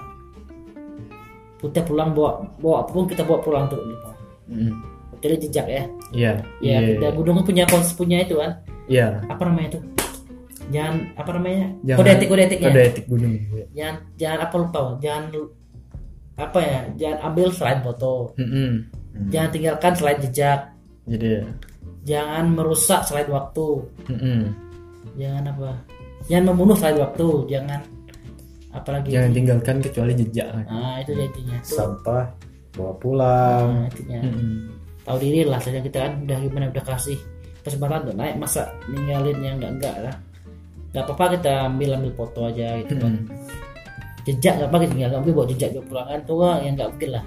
kita pulang bawa bawa apa pun kita bawa pulang tuh gitu. Mm-mm. jadi jejak ya Iya. ya Iya. kita gunung tuh punya kons punya itu kan Iya. apa namanya tuh jangan apa namanya Jangan- kode etik kode etiknya Kode etik gunung. jangan jangan apa lupa jangan apa ya jangan ambil selain foto Mm-mm. jangan tinggalkan selain jejak Jadi ya. jangan merusak selain waktu Mm-mm. jangan apa jangan membunuh selain waktu jangan. Apalagi jangan tinggalkan kecuali jejak. Nah itu intinya. Tuh, sampah bawa pulang. Nah, intinya. Mm-mm. tahu diri lah saja kita kan udah gimana udah kasih kesempatan untuk naik masa ninggalin yang enggak enggak lah. Nggak apa-apa kita ambil ambil foto aja gitu kan. Jejak nggak apa gitu nggak mungkin bawa jejak ke pulang. Kan tuh yang nggak mungkin lah.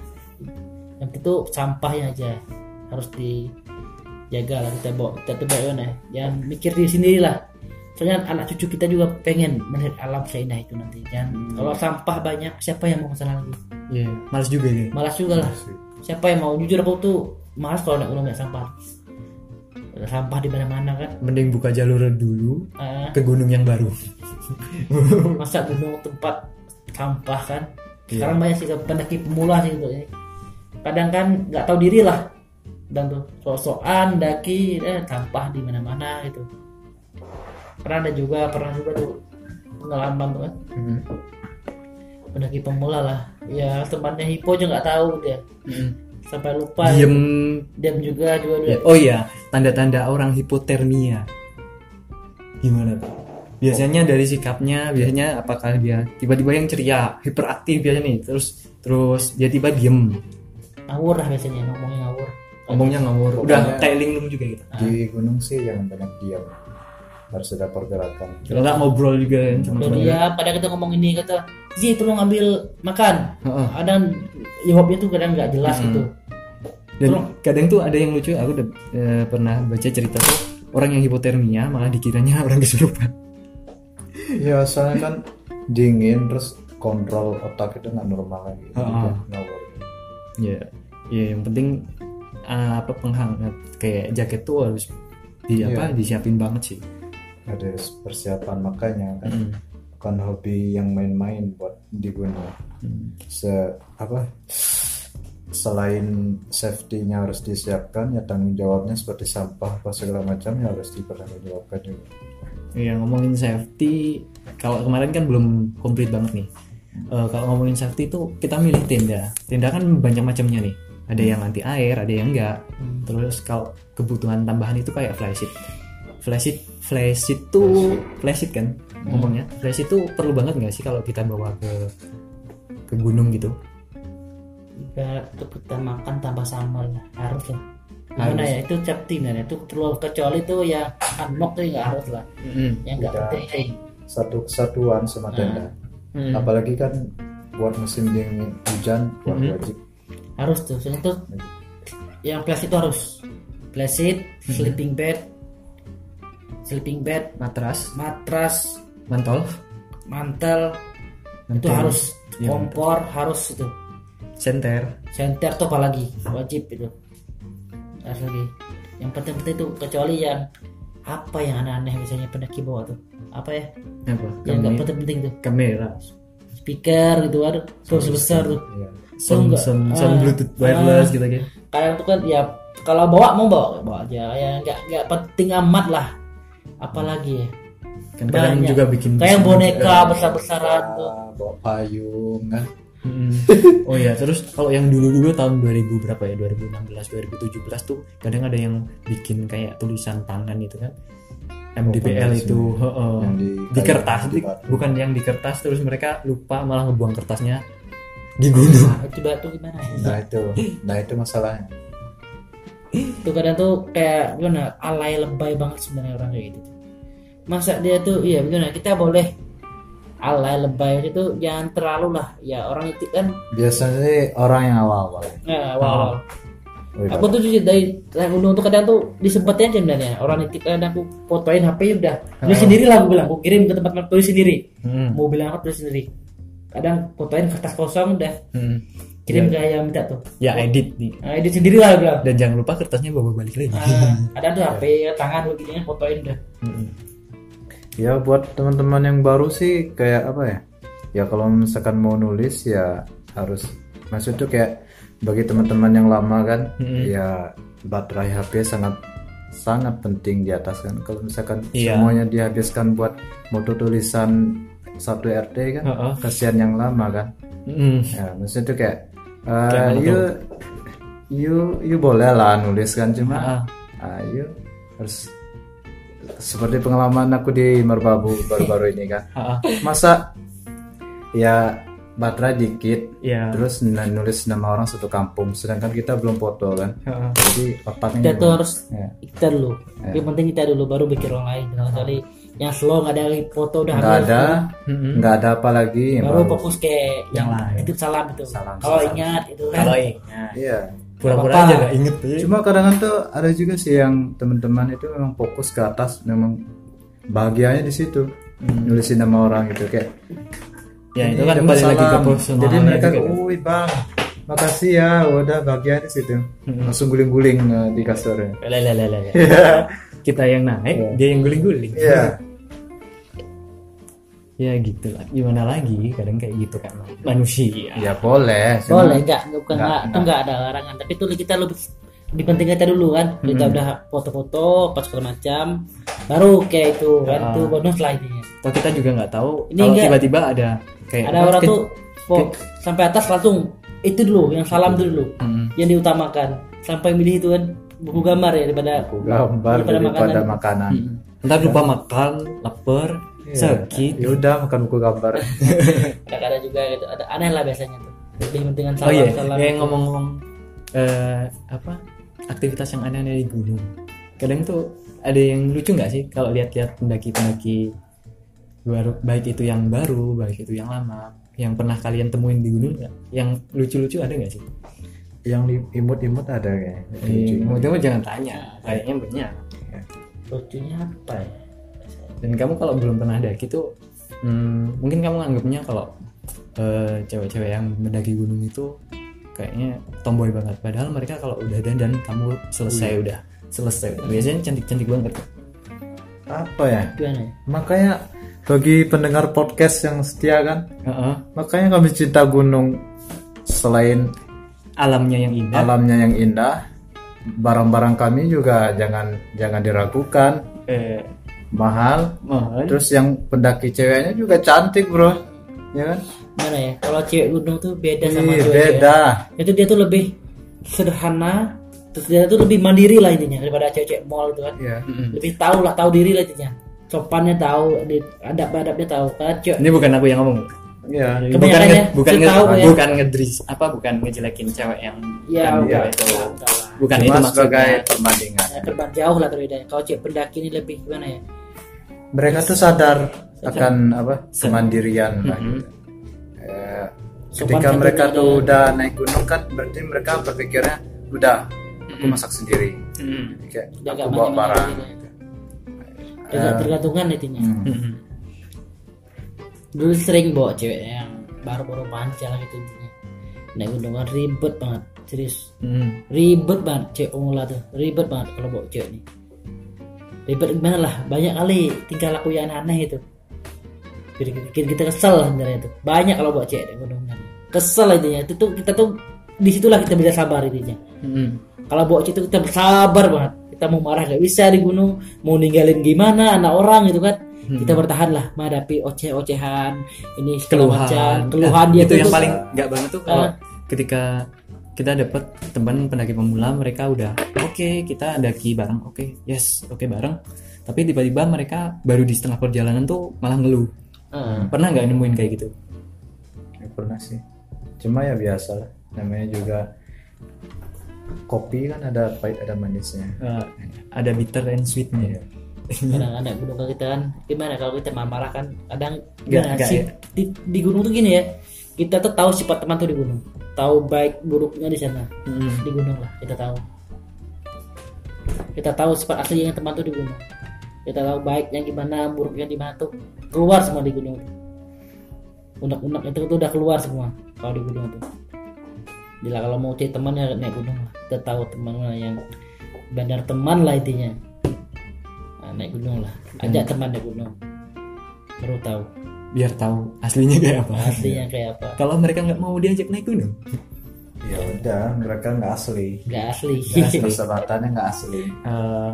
Yang itu sampahnya aja harus dijaga lah kita bawa kita tuh bawa ya. Jangan mikir diri sendiri lah soalnya anak cucu kita juga pengen melihat alam seindah itu nanti. Jangan kalau sampah banyak siapa yang mau ke sana lagi? Iya, males juga nih malas juga lah. Siapa yang mau? Jujur aku tuh malas kalau gunung ya sampah. Sampah di mana-mana kan. Mending buka jalur dulu Ah, ke gunung yang baru. Masa gunung tempat sampah kan? Iya. sekarang banyak sih pendaki pemula sih gitu ya kadang kan nggak tahu diri lah. Dan tuh sok-sokan daki eh, sampah di mana-mana gitu pernah ada juga pernah juga tuh pengalaman tuh kan. Mm. pendaki pemula lah. Ya temannya hipo aja nggak tahu dia. Mm. sampai lupa. Diem. Diam juga dua Ya, oh iya tanda-tanda orang hipotermia. Gimana tuh? Biasanya dari sikapnya biasanya apakah dia tiba-tiba yang ceria hiperaktif biasanya nih terus terus dia tiba diem. Ngawur lah biasanya ngomongnya ngawur. Ngomongnya ngawur. Udah kayak linglung juga gitu. di gunung sih jangan banyak diam harus ada pergerakan. Kalau nggak ngobrol juga kan sama dan teman dia pada kita ngomong ini kata Ji tolong ambil makan. Heeh. ada jawabnya tuh kadang nggak jelas Hmm. gitu. Dan Tolong. kadang tuh ada yang lucu aku udah eh, pernah baca cerita tuh orang yang hipotermia malah dikiranya orang kesurupan. Ya soalnya kan dingin terus kontrol otak itu nggak normal lagi. Kayak ngawur ya ya yang penting ah, apa penghangat kayak jaket tuh harus di apa disiapin banget sih ada persiapan makanya kan Mm. bukan hobi yang main-main buat di gunung Hmm. se apa selain safety-nya harus disiapkan ya tanggung jawabnya seperti sampah apa segala macam ya harus dipertanggungjawabkan juga Ya ngomongin safety, kalau kemarin kan belum komplit banget nih. Eh, kalau ngomongin safety itu kita milih tenda. Tenda kan banyak macamnya nih. Ada yang anti air, ada yang enggak. Terus kalau kebutuhan tambahan itu kayak flysheet. Flysheet, flysheet tuh flysheet kan ngomongnya. Flysheet tuh perlu banget nggak sih kalau kita bawa ke ke gunung gitu? juga untuk kita makan tambah sambal lah harus lah. Gimana ya itu safety nah itu perlu kecuali tuh ya unlock tuh nggak harus lah. Yang nggak penting. satu kesatuan sama tenda. Hmm. apalagi kan buat musim dingin hujan buat Mhm. wajib. Harus tuh soalnya tuh yang plastik itu harus. Plastik sleeping bed sleeping bed Matras, matras mantel. itu Mantel. harus Iya, kompor harus itu. Senter. senter tuh apalagi? Wajib itu. Harus lagi. Yang penting-penting itu kecuali yang apa yang aneh-aneh misalnya pendaki bawa tuh. Apa ya? Apa? yang nggak penting-penting tuh. Kamera. speaker gitu ada tuh sebesar tuh. Iya. Sound, sound, sound Ah, Bluetooth wireless ah. gitu kan. kadang tuh kan ya kalau bawa mau bawa bawa aja. Ya nggak nggak penting amat lah apalagi ya Kan kadang Banyak. juga bikin kayak boneka besar-besaran tuh bawa payung kan Mm. Oh ya, terus kalau yang dulu-dulu tahun 2000 berapa ya? 2016, 2017 tuh kadang ada yang bikin kayak tulisan tangan itu kan. MDPL Oh, itu, heeh. Yang di di kertas, di bukan yang di kertas terus mereka lupa malah ngebuang kertasnya di gunung. nah, itu batu gimana ya nah itu nah itu masalahnya tuh kadang tuh kayak gimana alay lebay banget sebenarnya orang kayak gitu. Masa dia tuh iya gimana kita boleh alay lebay itu jangan terlalu lah. Ya orang itu kan biasanya sih orang yang awal-awal. Nah, awal. Wih, aku tuh juga dari naik gunung tuh kadang tuh disempetin aja sebenarnya. Orang itu kadang aku fotoin HP -nya udah. Tulis sendiri lah aku bilang. Aku kirim ke tempat tempat tulis sendiri. Hmm. mau bilang apa tulis sendiri. Kadang fotoin kertas kosong udah. Hmm. Kirim ke yang minta tuh Ya edit nih. nah, edit sendiri lah bilang Dan jangan lupa kertasnya bawa balik lagi. Ah, kadang tuh HP tangan begini fotoin Mm-mm. ya buat teman-teman yang baru sih kayak apa ya ya kalau misalkan mau nulis ya harus maksud tuh kayak bagi teman-teman yang lama kan Mm-mm. ya baterai HP sangat sangat penting di atas kan kalau misalkan Iya. semuanya dihabiskan buat moto tulisan satu RT kan Heeh. kasihan yang lama kan Mm-mm. ya maksudnya tuh kayak Eh mana you you you boleh lah nulis kan cuma Ah. ah, you harus seperti pengalaman aku di Merbabu baru-baru ini kan. Ah, ah. masa ya baterai dikit ya terus nulis nama orang satu kampung sedangkan kita belum foto kan. Ah, ah. jadi otaknya kita tuh harus ya. kita dulu. Yang penting kita dulu baru pikir orang lain. Jangan kali yang slow nggak ada foto udah nggak ada. Nggak ada apa lagi baru fokus ke yang lain. itu salam itu. Salam, kalau salam. ingat itu kan. Kalau ingat. Iya. Pura-pura Apa-apa. aja gak inget ya. cuma kadang tuh ada juga sih yang teman-teman itu memang fokus ke atas memang bahagianya di situ. Nulisin nama orang gitu kayak ya itu "Ini kan kembali lagi ke salam." personalnya jadi mereka juga. wih bang makasih ya udah bahagia di situ. Langsung guling-guling eh, di lah, lah. kita yang naik dia yang guling-guling. Iya ya gitu lah. Gimana lagi? Kadang kayak gitu kan manusia. Ya boleh. Cuma- boleh nggak nggak bukan Nggak, nggak. Itu nggak. ada larangan. Tapi itu kita lebih lebih penting kita dulu kan. Kita udah foto-foto pas segala macam baru kayak itu kan. Ah. itu bonus lah intinya. Atau kita juga nggak tahu Ini kalau enggak- tiba-tiba ada kayak ada apa, orang ke- tuh fo- sampai atas langsung itu dulu yang salam itu dulu. Mm. yang diutamakan. Sampai milih itu kan. Buku gambar ya daripada gambar Daripada daripada makanan. makanan, ntar lupa makan lapar sakit. ya udah makan buku gambar. Kadang-kadang juga gitu. Ada aneh lah biasanya tuh. Lebih penting oh salam iya salam yang ngomong-ngomong eh, apa aktivitas yang aneh-aneh di gunung. Kadang tuh ada yang lucu nggak sih kalau lihat-lihat pendaki-pendaki baru baik itu yang baru baik itu yang lama yang pernah kalian temuin di gunung nggak? Yang lucu-lucu ada nggak sih? Yang imut-imut ada kayak Eh, mau jangan tanya kayaknya banyak. lucunya apa ya dan kamu kalau belum pernah daki tuh hmm, mungkin kamu anggapnya kalau eh, cewek-cewek yang mendaki gunung itu kayaknya tomboy banget. Padahal mereka kalau udah dandan kamu selesai udah selesai udah. biasanya cantik-cantik banget. Apa ya? Gimana ya? Makanya bagi pendengar podcast yang setia kan Heeh. makanya kami cinta gunung selain alamnya yang indah. alamnya yang indah barang-barang kami juga jangan jangan diragukan. Eh, mahal. Mahal. Terus yang pendaki ceweknya juga cantik bro. Ya kan? Gimana ya? Kalau cewek gunung tuh beda sama Ih, cewek beda. Itu dia tuh lebih sederhana. Terus dia tuh lebih mandiri lah intinya daripada cewek-cewek mall itu kan. Ya lebih tahu lah tahu diri lah intinya. Sopannya tahu adab-adabnya tahu. Kan cewek ini bukan aku yang ngomong. Ya bukan Kebanyakan nge, ya, bukan nge, tahu ya. bukan ngedris apa bukan ngejelekin cewek yang ya bukan. udah itu. Bukan. Cuma itu sebagai maksudnya perbandingan. Ya, terbang jauh lah bedanya kalau cewek pendaki ini lebih gimana ya mereka tuh sadar akan apa kemandirian lah gitu. Eh, Sopan ketika mereka ada. tuh udah naik gunung kan berarti mereka berpikirnya udah aku masak sendiri. Jadi kayak Udah aku gak bawa barang gitu. gitu. Terga- tergantungan intinya Hmm. Mm-mm. dulu sering bawa cewek yang baru-baru panjang gitu intinya naik gunung kan ribet banget serius Mm-mm. ribet banget cewek pemula tuh ribet banget kalau bawa cewek nih ribet gimana lah banyak kali tingkah laku yang aneh itu. Bikin, kita kesel sebenarnya itu. Banyak kalau bawa cewek kan kesel intinya. Itu tuh kita tuh di situlah kita bisa sabar intinya. Mm-mm. kalau cewek itu kita bersabar banget. Kita mau marah gak bisa di gunung. Mau ninggalin gimana anak orang gitu kan. Kita bertahan lah menghadapi oceh-ocehan ini keluhan. macam. Keluhan Nah, dia itu yang paling nggak banget tuh kalau Ah. ketika kita dapat teman pendaki pemula mereka udah oke kita daki bareng. Oke yes oke bareng. Tapi tiba-tiba mereka baru di setengah perjalanan tuh malah ngeluh. Heeh. pernah nggak nemuin kayak gitu? Ya, pernah sih. Cuma ya biasa lah. Namanya juga kopi kan ada pahit ada manisnya. Eh, ada bitter and sweetnya kadang anak gunung kalau kita kan. Gimana kalau kita marah kan? Kadang Nggak- gimana nggak sih? ya. di, di gunung tuh gini ya. Kita tuh tahu sifat teman tuh di gunung tahu baik buruknya di sana. Mm-mm. di gunung lah kita tahu. Kita tahu sifat aslinya teman tuh di gunung. Kita tahu baiknya gimana buruknya di mana tuh. Keluar semua di gunung. Unek-unek itu tuh udah keluar semua kalau di gunung tuh. Bila kalau mau cari teman ya naik gunung lah. Kita tahu teman mana yang benar teman lah intinya. Nah, naik gunung lah. Ajak teman naik gunung. Baru tahu biar tahu aslinya kayak apa. Aslinya kayak apa. Kalau mereka nggak mau diajak naik gunung? Ya udah mereka nggak asli. Nggak asli. Persahabatannya nggak asli. Eh,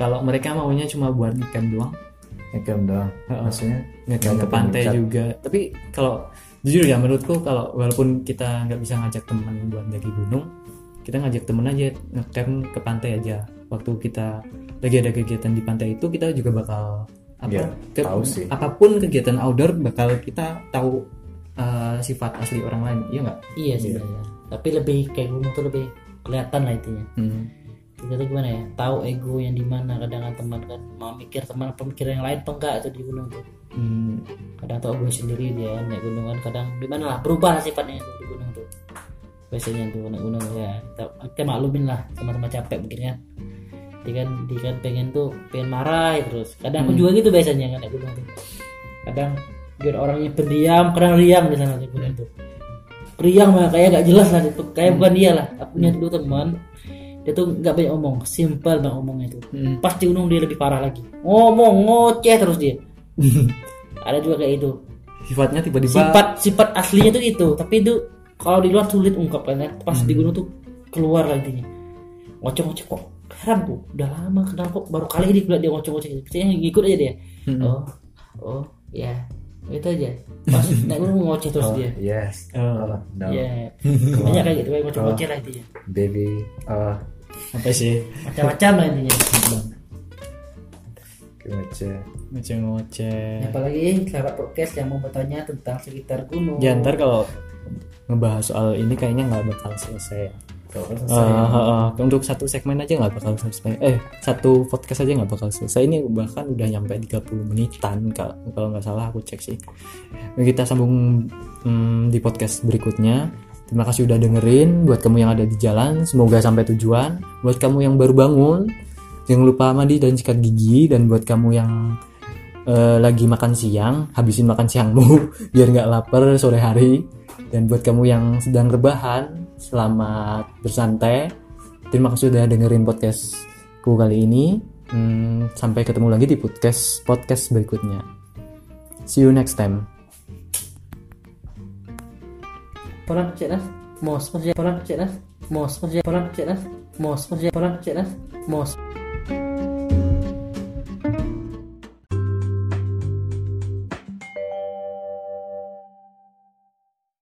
kalau mereka maunya cuma buat ngecamp doang. Ngecamp doang. Heeh. maksudnya ngecamp ke pantai juga. Tapi kalau jujur ya menurutku kalau walaupun kita nggak bisa ngajak teman buat daki gunung kita ngajak temen aja ngecamp ke pantai aja. Waktu kita lagi ada kegiatan di pantai itu kita juga bakal apa Iya, ke- tahu sih. apa pun kegiatan outdoor bakal kita tahu uh, sifat asli orang lain iya nggak? Iya sebenarnya tapi lebih kayak gunung tuh lebih kelihatan lah intinya. Hmm. kita tuh gimana ya? Tahu ego yang di mana kadang kan teman kan. Mau mikir teman pemikiran yang lain apa enggak tuh di gunung tuh. Hmm. kadang tuh gue sendiri dia naik gunung kan kadang di mana lah berubah lah sifatnya tuh di gunung tuh. Biasanya tuh naik gunung ya kita, kita maklumin lah sama-sama capek mungkin kan dia kan dia kan pengen tuh pengen marah ya terus. Kadang aku juga gitu biasanya kan naik gunung tuh kadang dia orangnya pendiam kadang riang di sana di gunung tuh riang mah kayak gak jelas lah itu. Kayak bukan dia lah. Aku punya dulu teman dia tuh nggak banyak omong simpel banget omongnya tuh Hmm. pas di gunung dia lebih parah lagi. Ngomong ngoceh terus dia. Ada juga kayak itu. Sifatnya tiba-tiba sifat sifat aslinya tuh itu. Tapi itu kalau di luar sulit ungkapkannya. Pas di gunung tuh keluar lah intinya ngoceh ngoceh kok heran tuh udah lama kenal kok baru kali ini kulihat dia ngoceh ngoceh gitu saya ngikut aja dia. Oh oh ya. Itu aja. Pas naik gunung ngoceh terus Oh, dia. yes. Oh. no. ya banyak kayak gitu kayak ngoceh ngoceh lah intinya. Baby. Oh, apa sih. Macam-macam lah intinya. Kece. ngoceh-ngoceh. Apalagi sahabat podcast yang mau bertanya tentang sekitar gunung. Ya ntar kalau ngebahas soal ini kayaknya nggak bakal selesai Kalau Eh, eh, untuk satu segmen aja nggak bakal selesai. Eh satu podcast aja nggak bakal selesai. Ini bahkan udah nyampe 30 menitan kalau nggak salah aku cek sih. Kita sambung hmm, di podcast berikutnya. Terima kasih udah dengerin. Buat kamu yang ada di jalan semoga sampai tujuan. Buat kamu yang baru bangun jangan lupa mandi dan sikat gigi. Dan buat kamu yang eh, lagi makan siang habisin makan siangmu biar nggak lapar sore hari. Dan buat kamu yang sedang rebahan selamat bersantai. Terima kasih sudah dengerin podcastku kali ini. Hmm, sampai ketemu lagi di podcast podcast berikutnya. See you next time. Polan cek nas, mos, mos ya, polan cek nas, mos, mos ya, polan cek nas, mos, mos ya, polan cek nas, mos.